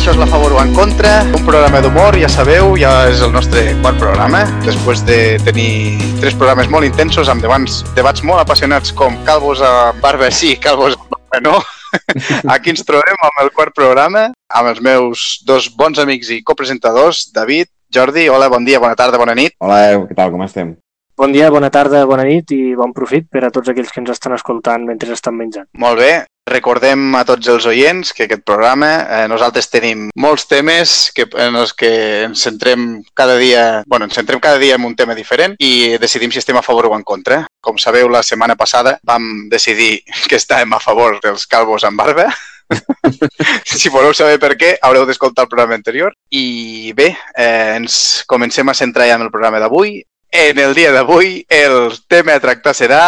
això és la favor o en contra, un programa d'humor, ja sabeu, ja és el nostre quart programa, després de tenir tres programes molt intensos amb debats, debats molt apassionats com calvos a barba sí, calvos a barba no. Aquí ens trobem amb el quart programa, amb els meus dos bons amics i copresentadors, David, Jordi, hola, bon dia, bona tarda, bona nit. Hola, què tal, com estem? Bon dia, bona tarda, bona nit i bon profit per a tots aquells que ens estan escoltant mentre estan menjant. Molt bé, recordem a tots els oients que aquest programa eh, nosaltres tenim molts temes que, en els que ens centrem cada dia, bueno, ens centrem cada dia en un tema diferent i decidim si estem a favor o en contra. Com sabeu, la setmana passada vam decidir que estàvem a favor dels calvos amb barba. si voleu saber per què, haureu d'escoltar el programa anterior. I bé, eh, ens comencem a centrar ja en el programa d'avui. En el dia d'avui el tema a tractar serà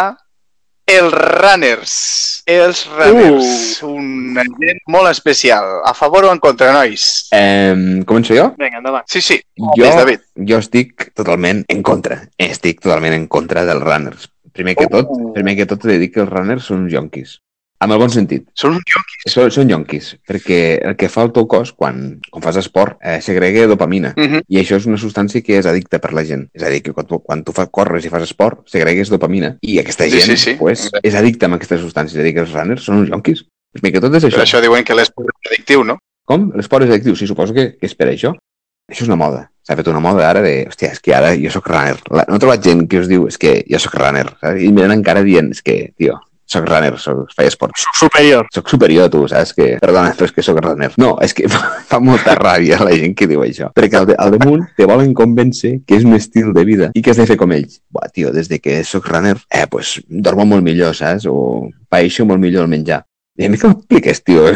els runners. Els runners. Uh. Una gent molt especial. A favor o en contra, nois? Eh, començo jo? Vinga, endavant. Sí, sí. Jo, Des David. jo estic totalment en contra. Estic totalment en contra dels runners. Primer que tot, Oh. primer que tot he de dir que els runners són uns jonquis. Amb el bon sentit. Són uns jonquis. Són, són jonquis, perquè el que fa el teu cos quan, quan fas esport eh, segrega dopamina. Uh -huh. I això és una substància que és addicta per la gent. És a dir, que quan tu, quan tu fa, corres i fas esport, segregues dopamina. I aquesta Sí, gent sí, sí. Pues, és addicta amb aquesta substància. És a dir, que els runners són uns. Primer que tot és Per això. això diuen que l'esport és addictiu, no? Com? L'esport és addictiu? Sí, suposo que, que és per això. Això és una moda. S'ha fet una moda ara de, hòstia, és que ara jo sóc runner. La, no he trobat gent que us diu, és que jo sóc runner. Saps? I venen encara dient, és que, tio, sóc runner, soc, faig esport. Superior. Soc superior a tu, saps? Que, perdona, però és que sóc runner. No, és que fa, fa molta ràbia la gent que diu això. Perquè al, de, al damunt te volen convèncer que és un estil de vida i que has de fer com ells. Buah, tio, des de que sóc runner, eh, pues, dormo molt millor, saps? O paeixo molt millor el menjar. I a mi que m'expliques, tio?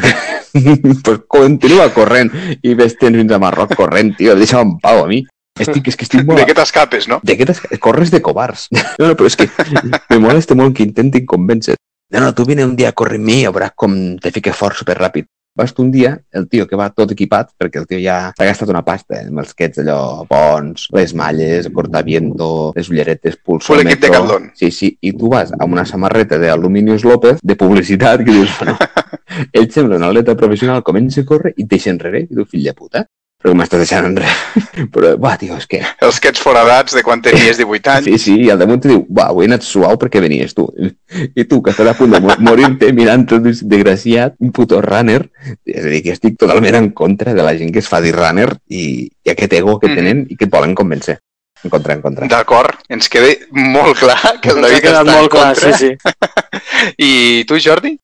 pues continua corrent i ves tens fins a Marroc corrent, tio. Deixa'm en pau a mi. Estic, és que estic molt... De què t'escapes, no? De què t'es... Corres de covards. No, no, però és que me molesta molt que intentin convèncer. No, no, tu vine un dia a córrer amb mi i veuràs com te fiques fort superràpid. Vas tu un dia, el tio que va tot equipat, perquè el tio ja s'ha gastat una pasta, eh, amb els quets allò bons, les malles, el cortaviento, les ulleretes, pulsòmetre... Full equip Decathlon. Sí, sí, i tu vas amb una samarreta d'Aluminius López, de publicitat, que dius, bueno, ell sembla un atleta professional, comença a córrer i et deixa enrere, i tu, fill de puta, però que m'estàs deixant enrere. Però, va, tio, és que... Els que ets foradats de quan tenies 18 anys. Sí, sí, i al damunt te diu, va, avui he anat suau perquè venies tu. I tu, que estàs a punt de mo- morir-te mirant el des- desgraciat, un puto runner, és a dir, que estic totalment en contra de la gent que es fa dir runner i, i aquest ego que Mhm. tenen i que et volen convèncer. En contra, en contra. D'acord, ens queda molt clar que el Ens David està molt en clar, contra. sí, sí. I tu, Jordi?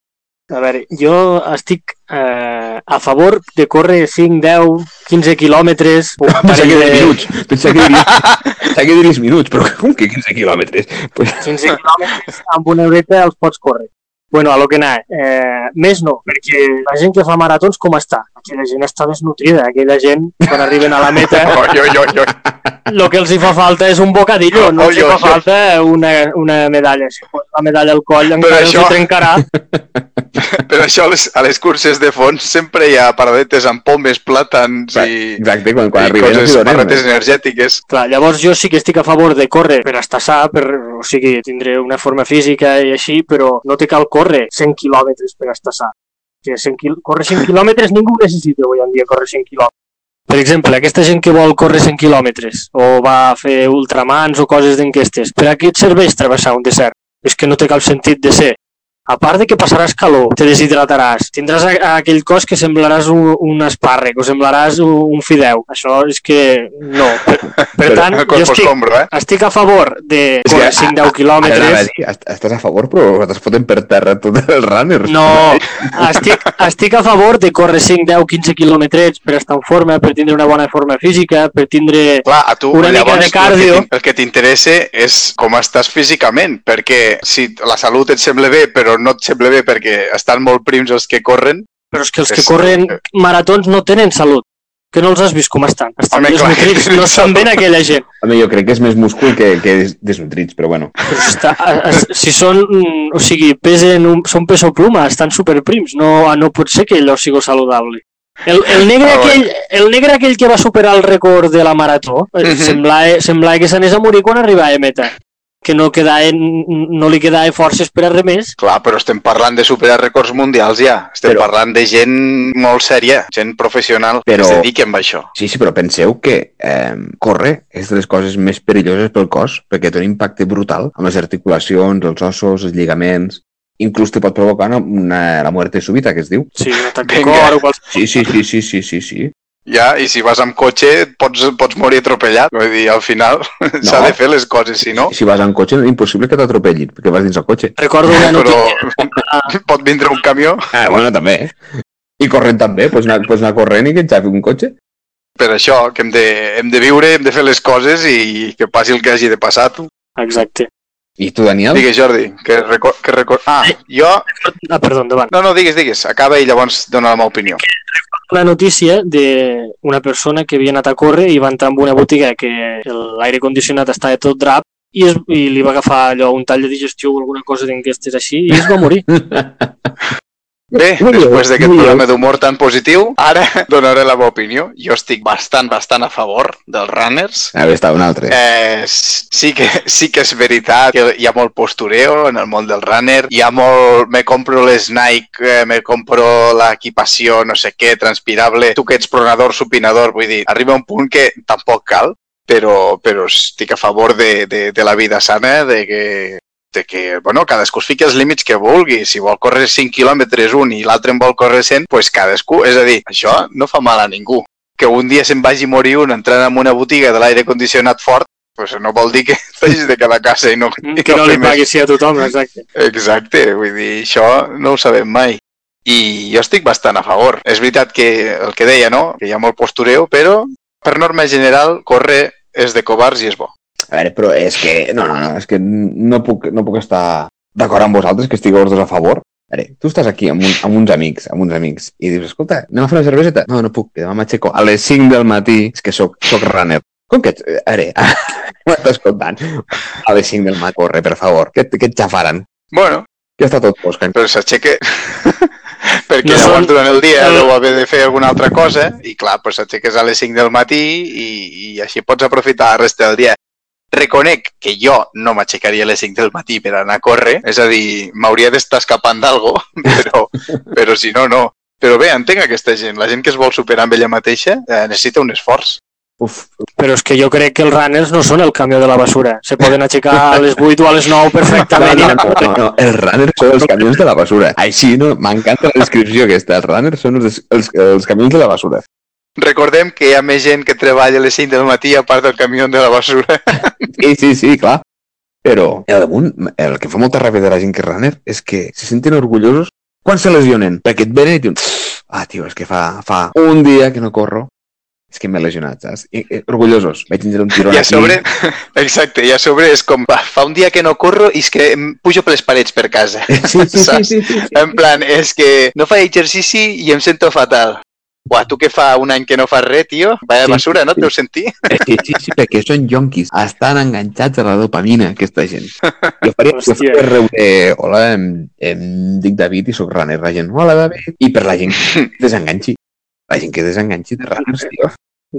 A veure, jo estic eh, a favor de córrer 5, 10, 15 quilòmetres. Pensava parell que de- minuts, pensava que diries, pensava que diries minuts, però com que 15 quilòmetres? Pues, 15 quilòmetres amb una horeta els pots córrer. Bueno, a lo que anava. Eh, més no, perquè la gent que fa maratons com està? Aquella gent està desnutrida, aquella gent, quan arriben a la meta, Oi, oi, oi, oi. el que els hi fa falta és un bocadillo, no els hi fa falta una, una medalla. Si la medalla al coll encara això- els trencarà. Per això a les, a les curses de fons sempre hi ha paradetes amb pomes, plàtans i, exacte, quan, quan i arribem coses, donem. barretes energètiques. Clar, llavors jo sí que estic a favor de córrer per estar sa, per, o sigui, tindré una forma física i així, però no te cal córrer 100 quilòmetres per estar sa. Que 100 quil... Córrer 100 quilòmetres ningú necessita avui en dia córrer 100 quilòmetres. Per exemple, aquesta gent que vol córrer 100 quilòmetres o va a fer ultramans o coses d'enquestes, per a què et serveix travessar un desert? És que no té cap sentit de ser. A part de que passaràs calor, te deshidrataràs, tindràs a, a aquell cos que semblaràs un, un espàrrec o semblaràs un, un fideu. Això és que no. Per, per Però tant, El jo estic, escombro, eh? estic a favor de És que córrer a- 5-10 Ara anava a quilòmetres. est- estàs a favor, però nosaltres fotem per terra tots els runners. No, estic, estic a favor de córrer 5, 10, 15 quilòmetres per estar en forma, per tindre una bona forma física, per tindre... Clar, a tu Una mica llavors de cardio. el el que t'interessa és com estàs físicament, perquè si la salut et sembla bé però no et sembla bé perquè estan molt prims els que corren, Però és que els que És- corren maratons no tenen salut. Que no els has vist com estan. Estan Home, clar, desnutrits, tenen no estan ben aquella gent. Home, jo crec que és més múscul que, que des- desnutrits, però bueno. Però si, està, si són, o sigui, pesen un, són peso pluma, estan superprims, no, no pot ser que allò sigui saludable. El, el, negre Ah, aquell, el negre aquell que va superar el rècord de la marató, eh, Mhm. semblava, semblava que s'anés a morir quan arribava a meta. Que no, quedaven, no li quedaven forces per a res més. Clar, però estem parlant de superar records mundials ja. Estem Però- parlant de gent molt sèria, gent professional Però- que es dediquen a això. Sí, sí, però penseu que eh, córrer és de les coses més perilloses pel cos, perquè té un impacte brutal amb les articulacions, els ossos, els lligaments... Inclús te pot provocar una, una, la muerte súbita, que es diu. Sí, un atac de cor o qualsevol. Sí, sí, sí, sí, sí, sí, sí. Ja, i si vas amb cotxe pots, pots morir atropellat. Vull dir, al final s'ha de fer les coses, si no... Si vas en cotxe, és impossible que t'atropellin, perquè vas dins el cotxe. Recordo una Però notícia... pot vindre un camió Ah, bueno, també. I corrent també, pots anar, pots anar corrent i que et xafi un cotxe. per això, que hem de, hem de viure, hem de fer les coses i que passi el que hagi de passar. Tu. Exacte. I tu, Daniel? Digues, Jordi, que record... Que record... Ah, jo... Ah, perdó, endavant. No, no, digues, digues. Acaba i llavors dona la meva opinió. Una notícia d'una persona que havia anat a córrer i va entrar en una botiga que l'aire condicionat estava tot drap i, es, i li va agafar allò un tall de digestió o alguna cosa d'aquestes així i es va morir. Bé, Molt després d'aquest programa d'humor tan positiu, ara donaré la meva opinió. Jo estic bastant, bastant a favor dels runners. A veure, està un altre. Eh, sí, que, sí que és veritat que hi ha molt postureo en el món del runner. Hi ha molt... Me compro les Nike, eh, me compro l'equipació, no sé què, transpirable. Tu que ets pronador, supinador, vull dir, arriba un punt que tampoc cal, però, però estic a favor de, de, de la vida sana, de que de que, bueno, cadascú es fiqui els límits que vulgui. Si vol córrer 5 quilòmetres un i l'altre en vol córrer 100, doncs pues cadascú. És a dir, això no fa mal a ningú. Que un dia se'n vagi morir un entrant en una botiga de l'aire condicionat fort, pues no vol dir que t'hagis de quedar a casa i no, i que no li fer més. pagui sí a tothom, exacte. Exacte, vull dir, això no ho sabem mai. I jo estic bastant a favor. És veritat que el que deia, no?, que hi ha molt postureo, però per norma general, córrer és de covards i és bo. A veure, però és que... No, no, no, és que no puc, no puc estar d'acord amb vosaltres, que estigueu els dos a favor. A veure, tu estàs aquí amb, un, amb uns amics, amb uns amics, i dius, escolta, anem a fer una cerveseta? No, no puc, que demà m'aixeco a les 5 del matí, és que sóc, sóc runner. Com que... ets- A veure, m'estàs contant? A les 5 del matí, corre, per favor. Què, et- què et xafaran? Bueno, Que està tot fosc. però s'aixeca... perquè No llavors durant el dia el- deu haver de fer alguna altra cosa i clar, doncs s'aixeques a les 5 del matí i, i així pots aprofitar la resta del dia. Reconec que jo no m'aixecaria a les 5 del matí per anar a córrer, és a dir, m'hauria d'estar escapant d'algo, però, però si no, no. Però bé, entenc aquesta gent. La gent que es vol superar amb ella mateixa eh, necessita un esforç. Uf, Però és que jo crec que els runners no són el camió de la basura. Se poden aixecar a les 8 o a les 9 no, perfectament. no, i- no, no, no, els runners són els camions de la basura. Així, no? M'encanta la descripció aquesta. Els runners són els, els, els camions de la basura. Recordem que hi ha més gent que treballa a les 5 del matí a part del camió de la basura. Sí, sí, sí, clar. Però, al damunt, el que fa molta ràbia de la gent que és runner és que se senten orgullosos quan se lesionen. Perquè et venen i diuen, ah, tio, és que fa, fa un dia que no corro, és que m'he lesionat, saps? I, i, orgullosos. Vaig tindre un tiró I a aquí. sobre, exacte, i a sobre és com, va, fa un dia que no corro i és que em pujo per les parets per casa. Sí, sí, sí, sí, sí, sí. En plan, és que no faig exercici i em sento fatal. Buah, tu que fa un any que no fas res, tio? Vaya Sí, basura, no? sí. Et deus sentir? Sí, sí, sí, perquè són yonquis. Estan enganxats a la dopamina, aquesta gent. Jo faria, jo Hòstia. faria reure... Hola, em, em dic David i sóc runner. La gent, hola, David. I per la gent que desenganxi. La gent que desenganxi de runners, tio.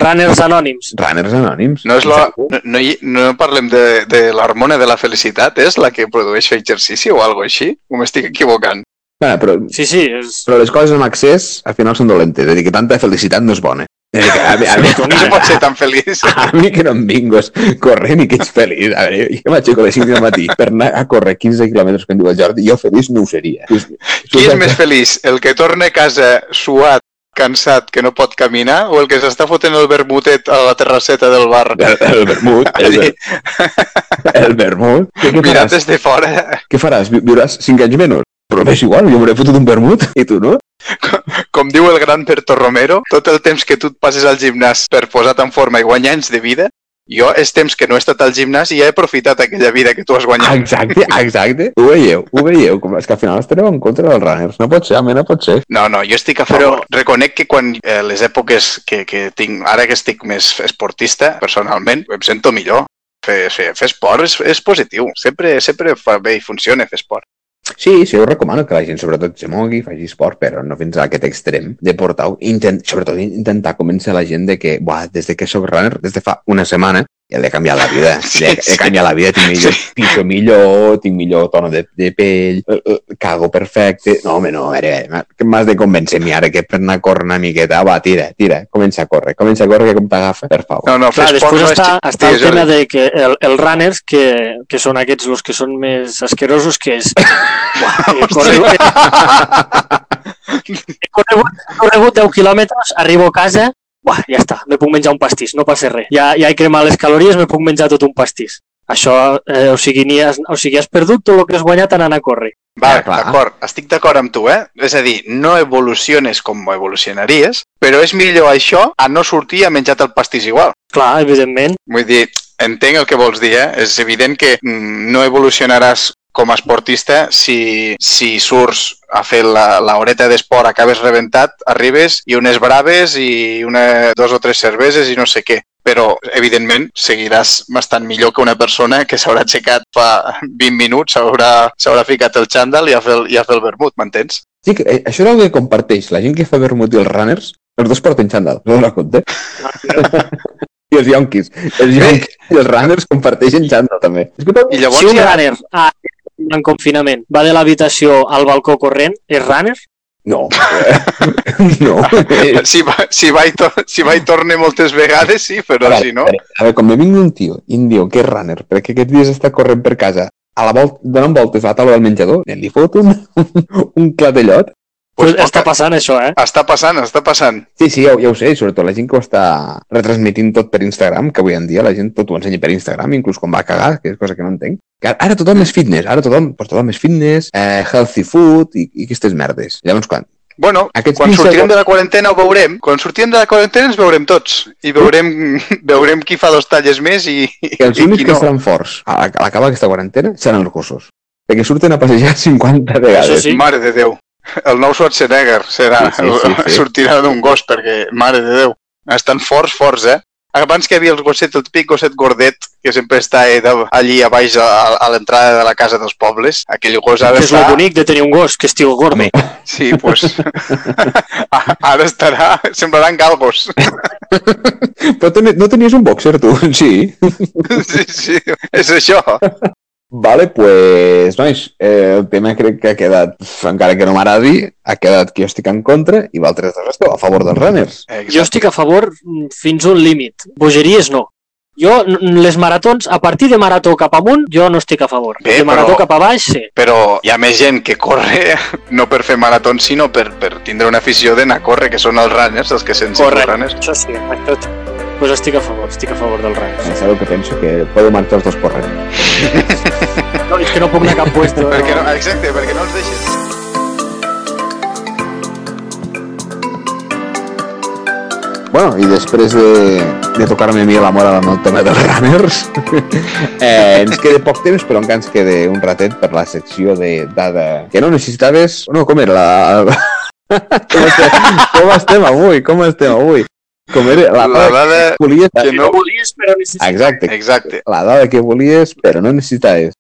Runners anònims. Runners anònims. No, és la, no, no, no parlem de, de l'hormona de la felicitat, és la que produeix fer exercici o alguna així? O m'estic equivocant? Bueno, però, Sí, sí, és... però les coses amb accés al final són dolentes. És a dir, que tanta felicitat no és bona. És a dir, que a, mi, a, mi, No pot ser tan feliç. a mi que no em vingues corrent i que ets feliç. A veure, jo m'aixeco a les 5 del matí per anar a córrer 15 quilòmetres, com diu el Jordi, jo feliç no ho seria. Qui és més feliç? El que torna a casa suat, cansat, que no pot caminar, o el que s'està fotent el vermutet a la terrasseta del bar? El, el vermut, el, ver- el vermut. Mirat des de fora, què faràs? Vi- Viuràs 5 anys menys? Però m'és igual, jo m'hauré fotut un vermut i tu no? com diu el gran Berto Romero, tot el temps que tu et passes al gimnàs per posar en forma i guanyar anys de vida, jo és temps que no he estat al gimnàs i ja he aprofitat aquella vida que tu has guanyat. Exacte, exacte. Ho veieu, ho veieu. Com és que al final estareu en contra dels runners. No pot ser, home, no pot ser. No, no, jo estic a. Però reconec que quan eh, les èpoques que, que tinc, ara que estic més esportista, personalment, em sento millor. Fer, fer, fer esport és, és positiu. Sempre, sempre fa bé i funciona fer esport. Sí, sí, us recomano que la gent sobretot se mogui, faci esport, però no fins a aquest extrem de portar-ho. Intent, sobretot intentar convèncer la gent de que, buah, des de que sóc runner, des de fa una setmana, ja li ha canviat la vida. Sí, li, ha, sí. li ha canviat la vida. Tinc millor, Sí. piso millor, tinc millor tono de, de pell, eh, eh, cago perfecte. No, home, no, a veure, m'has de convèncer-me ara que per anar a córrer una miqueta. Va, tira, tira, comença a córrer, comença a córrer que com t'agafa, per favor. No, no, Clar, després no és... està, està el tema de que el, els runners, que, que són aquests els que són més asquerosos, que és... Buah, he corregut, he corregut, he corregut 10 quilòmetres, arribo a casa, buah, ja està, me puc menjar un pastís, no passa res. Ja, ja he cremat les calories, me puc menjar tot un pastís. Això, eh, o, sigui, ni has, o sigui, has perdut tot el que has guanyat anant a córrer. Va, Ja, d'acord, estic d'acord amb tu, eh? És a dir, no evoluciones com evolucionaries, però és millor això a no sortir a menjar-te el pastís igual. Clar, evidentment. Vull dir, entenc el que vols dir, eh? És evident que mm, no evolucionaràs com a esportista si, si surts a fer la, la horeta d'esport, acabes rebentat, arribes i unes braves i una, dos o tres cerveses i no sé què. Però, evidentment, seguiràs bastant millor que una persona que s'haurà aixecat fa 20 minuts, s'haurà ficat el xandall i a fer el, i a fer el vermut, m'entens? Sí, que, eh, això és una que comparteix. La gent que fa vermut i els runners, els dos porten xandall, no la compte. I els yonquis. Els yonquis i els runners comparteixen xandall, també. És que I llavors si un ja... runner ah, en confinament va de l'habitació al balcó corrent, és runner? No. no. Si va, si, va i to, si va i torna moltes vegades, sí, però veure, si no... a veure, a veure, com me vingui un tio i em diu que és runner, perquè aquests dies està corrent per casa, a la volta, donant voltes a la taula del menjador, li fot un, un clatellot. Pues Pues està poca- passant això, eh? Està passant, està passant. Sí, sí, ja, ho- ja ho sé, i sobretot la gent que ho està retransmitint tot per Instagram, que avui en dia la gent tot ho ensenya per Instagram, inclús quan va a cagar, que és cosa que no entenc. Que ara, ara tothom és fitness, ara tothom, pues tothom és fitness, eh, healthy food i, i aquestes merdes. Llavors, quan, Bueno, Aquests quan 15 sortirem segons- de la quarantena ho veurem. Quan sortirem de la quarantena ens veurem tots. I veurem, veurem qui fa dos talles més i, i, que els i únics qui que no. seran forts a, a l'acabar aquesta quarantena seran els gossos. Perquè surten a passejar 50 vegades. Això sí. Mare de Déu. El nou Schwarzenegger serà, Sí, sí, sí, sí. sortirà d'un gos, perquè, mare de Déu, estan forts, forts, eh? Abans que hi havia el gosset, el típic gosset gordet, que sempre està eh, allí a baix a, a l'entrada de la casa dels pobles, aquell gos ara Que és el bonic de tenir un gos, que estigui gordo. Home. Sí, pues... ara estarà... Semblaran galgos. Però ten no tenies un boxer, tu? Sí. Sí, sí, és això. Vale, pues, nois, eh, el tema crec que ha quedat, encara que no m'agradi, ha quedat que jo estic en contra i vosaltres dos esteu a favor dels runners. Jo estic a favor mm, fins a un límit. Bogeries no. Jo, les maratons, a partir de marató cap amunt, jo no estic a favor. Bé, de marató però- cap a baix, sí. Però hi ha més gent que corre no per fer maratons, sinó per, per tindre una afició d'anar a córrer, que són els runners, els que sents els runners. Això sí, això sí. Pues estic a favor, estic a favor del runners. Eh, Sabeu que penso? Que podeu marxar els dos corrent. No, és que no puc anar a cap puesto. Perquè no, No. exacte, perquè no els deixes. Bueno, i després de, de tocar-me a mi la moral amb el tema dels runners, eh, ens queda poc temps, però encara ens queda un ratet per la secció de dada que no necessitaves... No, com era la... com, estem, com estem avui? Com estem avui? Com era la, La dada que volies... que no... no volies, però necessites. Exacte, Exacte. la dada que volies, però no necessitaves.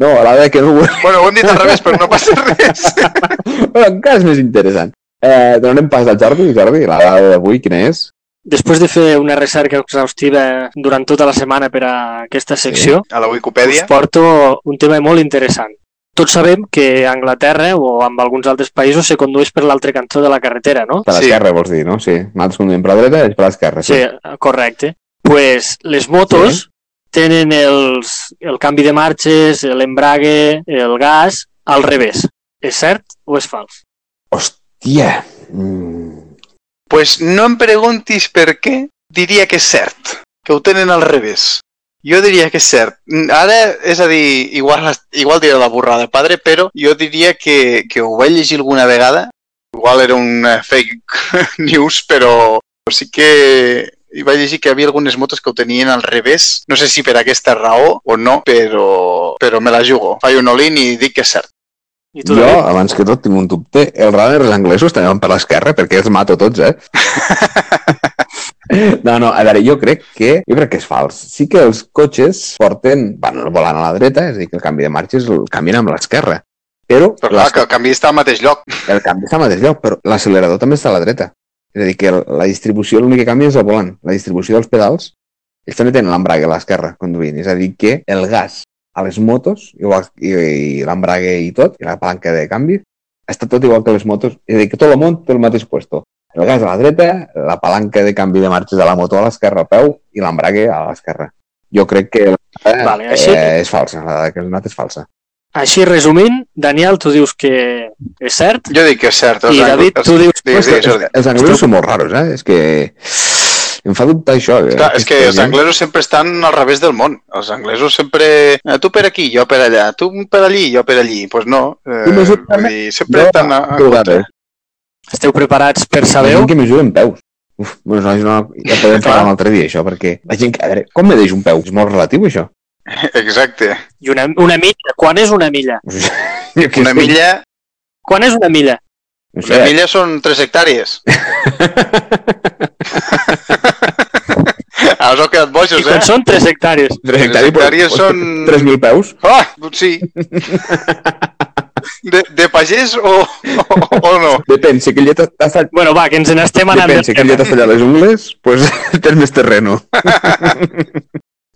No, la dada que no volies... Bueno, ho hem dit al revés, però no passa res. Bueno, encara és més interessant. Eh, donem pas al Jordi. Jordi, la dada d'avui quina és? Després de fer una recerca exhaustiva durant tota la setmana per a aquesta secció, A la us Wikipedia. porto un tema molt interessant. Tots sabem que a Anglaterra o en alguns altres països se condueix per l'altre cantó de la carretera, no? Per Sí. l'esquerra, vols dir, no? Sí. Nosaltres conduïm per la dreta, és per l'esquerra. Sí, correcte. pues les motos tenen els, el canvi de marxes, l'embrague, el gas, al revés. És cert o és fals? Hòstia! Mm. Pues no em preguntis per què, diria que és cert, que ho tenen al revés. Jo diria que és cert. Ara, és a dir, igual, igual diré la borrada, padre, però jo diria que, que ho vaig llegir alguna vegada. Igual era una fake news, però sí que hi vaig llegir que hi havia algunes motos que ho tenien al revés. No sé si per aquesta raó o no, però, però me la jugo. Faig un all-in i dic que és cert. I tu, Jo, David? abans que tot, tinc un dubte. Els runners anglesos també van per l'esquerra perquè els mato tots, eh? No, no, a veure, jo crec que jo crec que és fals. Sí que els cotxes porten, bueno, no volant a la dreta, és a dir, que el canvi de marxes el canvien amb l'esquerra. Però, Però clar, que el canvi està al mateix lloc. el canvi està al mateix lloc, però l'accelerador també està a la dreta. És a dir, que la distribució, l'únic que canvia és el volant. La distribució dels pedals ells també tenen l'embrague a l'esquerra conduint. És a dir, que el gas a les motos, igual, i, i l'embrague i tot, i la palanca de canvi, està tot igual que les motos. És a dir, que tot el món té el mateix puesto. El gas a la dreta, la palanca de canvi de marxes de la moto a l'esquerra, al peu, i l'embrague a l'esquerra. Jo crec que eh, Vale, així- eh, és falsa, la dada que has donat és falsa. Així resumint, Daniel, tu dius que és cert Jo dic que és cert. els i David, tu dius... Digues, digues, Jordi. Els anglesos són molt raros, eh? És que em fa dubtar això. eh? Clar, és que els anglesos sempre estan al revés del món. Els anglesos sempre... eh, Tu per aquí, jo per allà. Tu per allí, jo per allí. Doncs pues no. Eh, dir, sempre Jo, estan a, a contra. Esteu preparats per La saber gent que mesura en peus. Uf, bueno, no, no, ja podem parlar un altre dia, això, perquè la gent que... A veure, com medeix un peu? És molt relatiu, això. Exacte. I una, una milla. Quan és una milla? Una milla, Quan és una milla? No una sé, milla són 3 hectàrees. Ah, us heu quedat I bojos, quan eh? són 3 hectàrees? tres hectàrees, hectàrees però- són- 3.000 peus? Ah, sí. De, de pagès o, o, o no? Depèn, si aquell dia t'ha tallat... Bueno, va, que ens n'estem anant Depèn, si aquell dia tema. t'has tallat les ungles, doncs tens més terreno.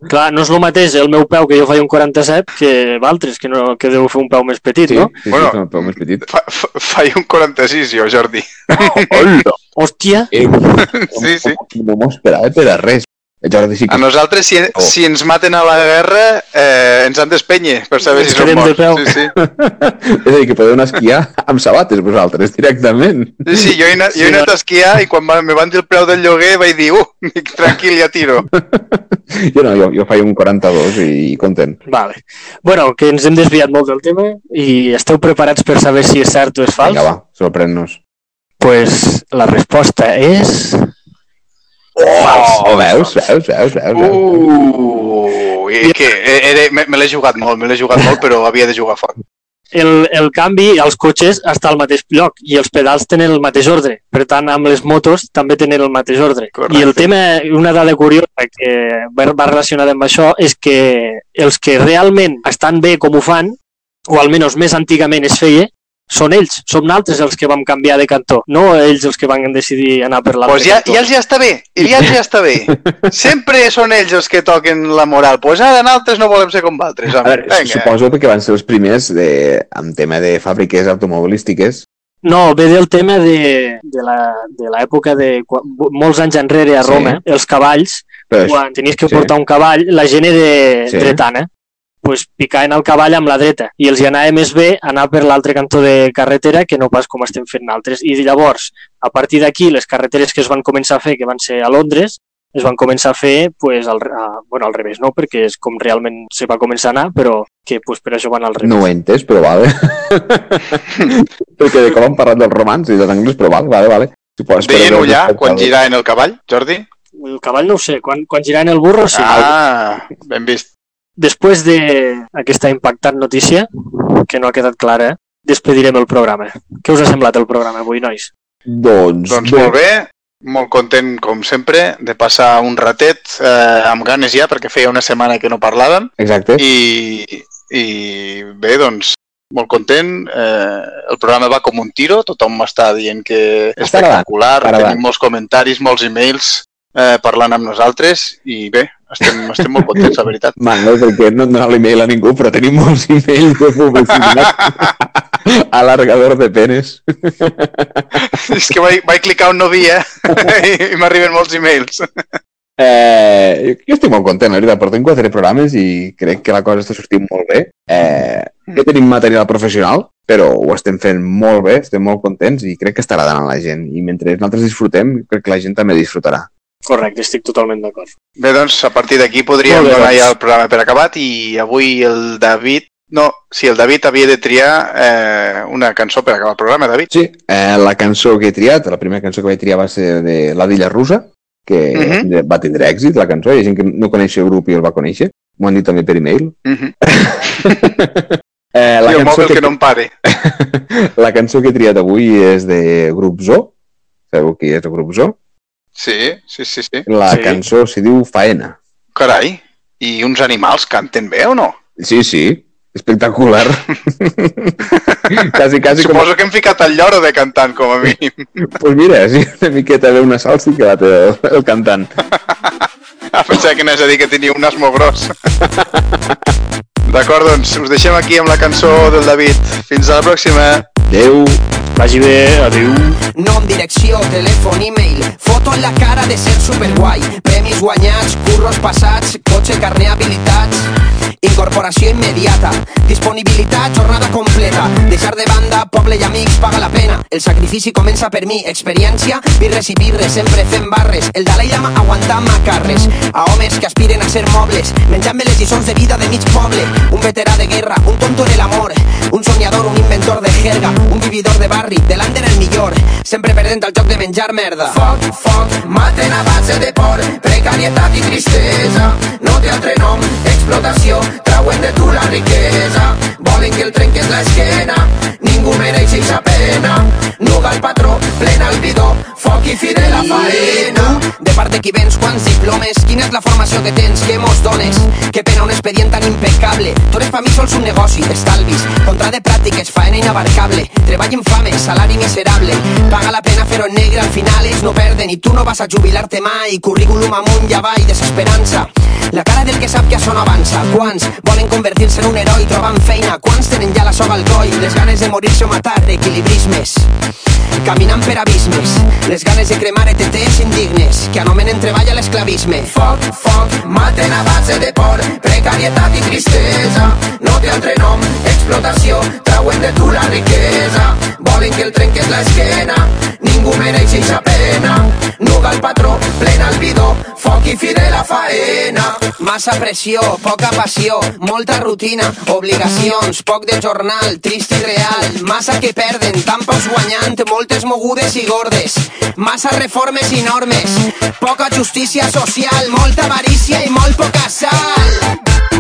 Clar, no és el mateix el meu peu que jo faig un 47 que d'altres, que, no, que deu fer un peu més petit, Sí, no? sí, Bueno. sí, un peu més petit. Fa, fa, faig un 46, jo, Jordi. Hola! Hòstia, Eh, Sí, sí. No m'ho esperava per a res. Jordi sí A que... nosaltres, si, Oh. si ens maten a la guerra, eh, ens han d'espènyer per saber si som morts. Sí, sí. És a dir, que podeu anar a esquiar amb sabates vosaltres, directament. Sí, sí, jo he anat, jo he Sí, anat a esquiar i quan me van dir el preu del lloguer vaig dir, uh, tranquil, ja tiro. Jo no, jo, jo faig un 42 i, i content. vale. Bueno, que ens hem desviat molt del tema i esteu preparats per saber si és cert o és fals? Vinga, va, sorprèn-nos. pues la resposta és... Oh, veus, veus, veus, veus, veus. Uh, i que era, me, me l'he jugat molt, me l'he jugat molt, però havia de jugar fort. El, el canvi als cotxes està al mateix lloc i els pedals tenen el mateix ordre. Per tant, amb les motos també tenen el mateix ordre. Correcte. I el tema, una dada curiosa que va va relacionada amb això, és que els que realment estan bé com ho fan, o almenys més antigament es feia, són ells, som nosaltres els que vam canviar de cantó, no ells els que van decidir anar per l'altre Pues ja, cantó. ja els ja està bé, i ja els ja està bé. Sempre són ells els que toquen la moral. Pues ara nosaltres no volem ser com vosaltres. A home. veure, Vinga. suposo perquè van ser els primers de, en tema de fàbriques automobilístiques. No, ve del tema de, de la- de l'època de, quan- molts anys enrere a Sí. Roma, els cavalls, Però, quan tenies que sí. portar un cavall, la gent era Sí. dretana, pues picaven el cavall amb la dreta i els hi anava més bé anar per l'altre cantó de carretera que no pas com estem fent altres. I llavors, a partir d'aquí, les carreteres que es van començar a fer, que van ser a Londres, es van començar a fer pues, al, a, bueno, al revés, no? perquè és com realment se va començar a anar, però que pues, per això van al revés. no ho he entès, però vale. perquè de com han parlat dels romans i dels angles, però vale, vale, vale. Suposo, Deien però- ja quan giraven el cavall, Jordi? El cavall no ho sé, quan, quan giraven el burro sí. Ah, ben vist. Després d'aquesta impactant notícia, que no ha quedat clara, despedirem el programa. Què us ha semblat el programa avui, nois? Doncs, Doncs molt bé, molt content, com sempre, de passar un ratet eh, amb ganes ja, perquè feia una setmana que no parlàvem. Exacte. I, i bé, doncs, molt content. Eh, el programa va com un tiro, tothom m'està dient que Està espectacular, tenim molts comentaris, molts e-mails eh, parlant amb nosaltres i bé, estem, estem molt contents, la veritat. Mango, perquè no hem donat l'email a ningú, però tenim molts e-mails de publicitat. Alargador de penes. És que vaig, vaig clicar on no havia i m'arriben molts e-mails. Eh, jo estic molt content, la veritat. Portem quatre programes i crec que la cosa està sortint molt bé. Eh, ja tenim material professional, però ho estem fent molt bé, estem molt contents i crec que està agradant a la gent. I mentre nosaltres disfrutem, crec que la gent també disfrutarà. Correcte, estic totalment d'acord. Bé, doncs, a partir d'aquí podríem bé, donar doncs. ja el programa per acabat i avui el David... No, si el David havia de triar eh, una cançó per acabar el programa, David. Sí, eh, la cançó que he triat, la primera cançó que vaig triar va ser de La Dilla Russa, que Mhm. va tindre- va tindre èxit, la cançó. Hi ha gent que no coneix el grup i el va conèixer. M'ho han dit també per e-mail. Uh -huh. Eh, la, el cançó mòbil que, que no em pare. la cançó que he triat avui és de Grup Zoo. Sabeu qui és el Grup Zoo? Sí, sí, sí, sí. La Sí. cançó s'hi diu Faena. Carai, i uns animals canten bé o no? Sí, sí, espectacular. quasi, quasi com... Suposo que hem ficat el lloro de cantant, com a mínim. Pues mira, sí, una miqueta bé una salsa i que la té el, el cantant. Ah, pensava que anaves a dir que tenia un nas molt gros. D'acord, doncs us deixem aquí amb la cançó del David. Fins a la pròxima. Adéu. Vagi bé, adéu. Nom, direcció, telèfon, e-mail. Foto en la cara de ser superguai. Premis guanyats, curros passats Cotxe, carner, habilitats. Incorporació immediata Disponibilitat, jornada completa. Deixar de banda, poble i amics paga la pena. El sacrifici comença per mi. Experiència, birres i birres Sempre fent barres. El Dalai Lama aguantant macarres. A homes que aspiren a ser mobles. Menjant-me les lliçons de vida de mig poble. Un veterà de guerra, un tonto de l'amor Un soñador, un inventor de jerga. Un vividor de barri, de l'Ander el millor. Sempre perdent el joc de menjar merda. Foc, foc, maten a base de por. Precarietat i tristesa. No té altre nom, explotació Trauen de tu la riquesa Volen que el trenques l'esquena. Ningú mereix eixa pena. Nuga el patró, Foc i la faena De part de qui vens, quants diplomes Quina és la formació que tens, què mos dones? Que pena un expedient tan impecable. Tu eres pa mi sols un negoci, estalvis Contra de pràctiques, faena inabarcable. Treball infame, salari miserable. Paga la pena fer-ho negre, al final ells no perden. I tu no vas a jubilar-te mai. Currículum amunt i desesperança. La cara del que sap que això no avança. Quants volen convertir-se en un heroi trobant feina? Quants tenen ja la soga al coll Les ganes de morir-se o matar, equilibrismes. Caminant per abismes. Les ganes de cremar ETTs indignes Que anomenen treball a l'esclavisme. Foc, foc, maten a base de por Precarietat i tristesa. No té altre nom, explotació Trauen de tu la riquesa. Volen que el trenques l'esquena Ningú mereix eixa pena. Nuga el patró, plena el bidó Foc i fi de la faena. Massa pressió, poca passió Molta rutina, obligacions Poc de jornal, trist i real. Massa que perden, tan pocs guanyant Moltes mogudes i gordes. Massa reformes i normes Poca justícia social Molta avarícia i molt poca sal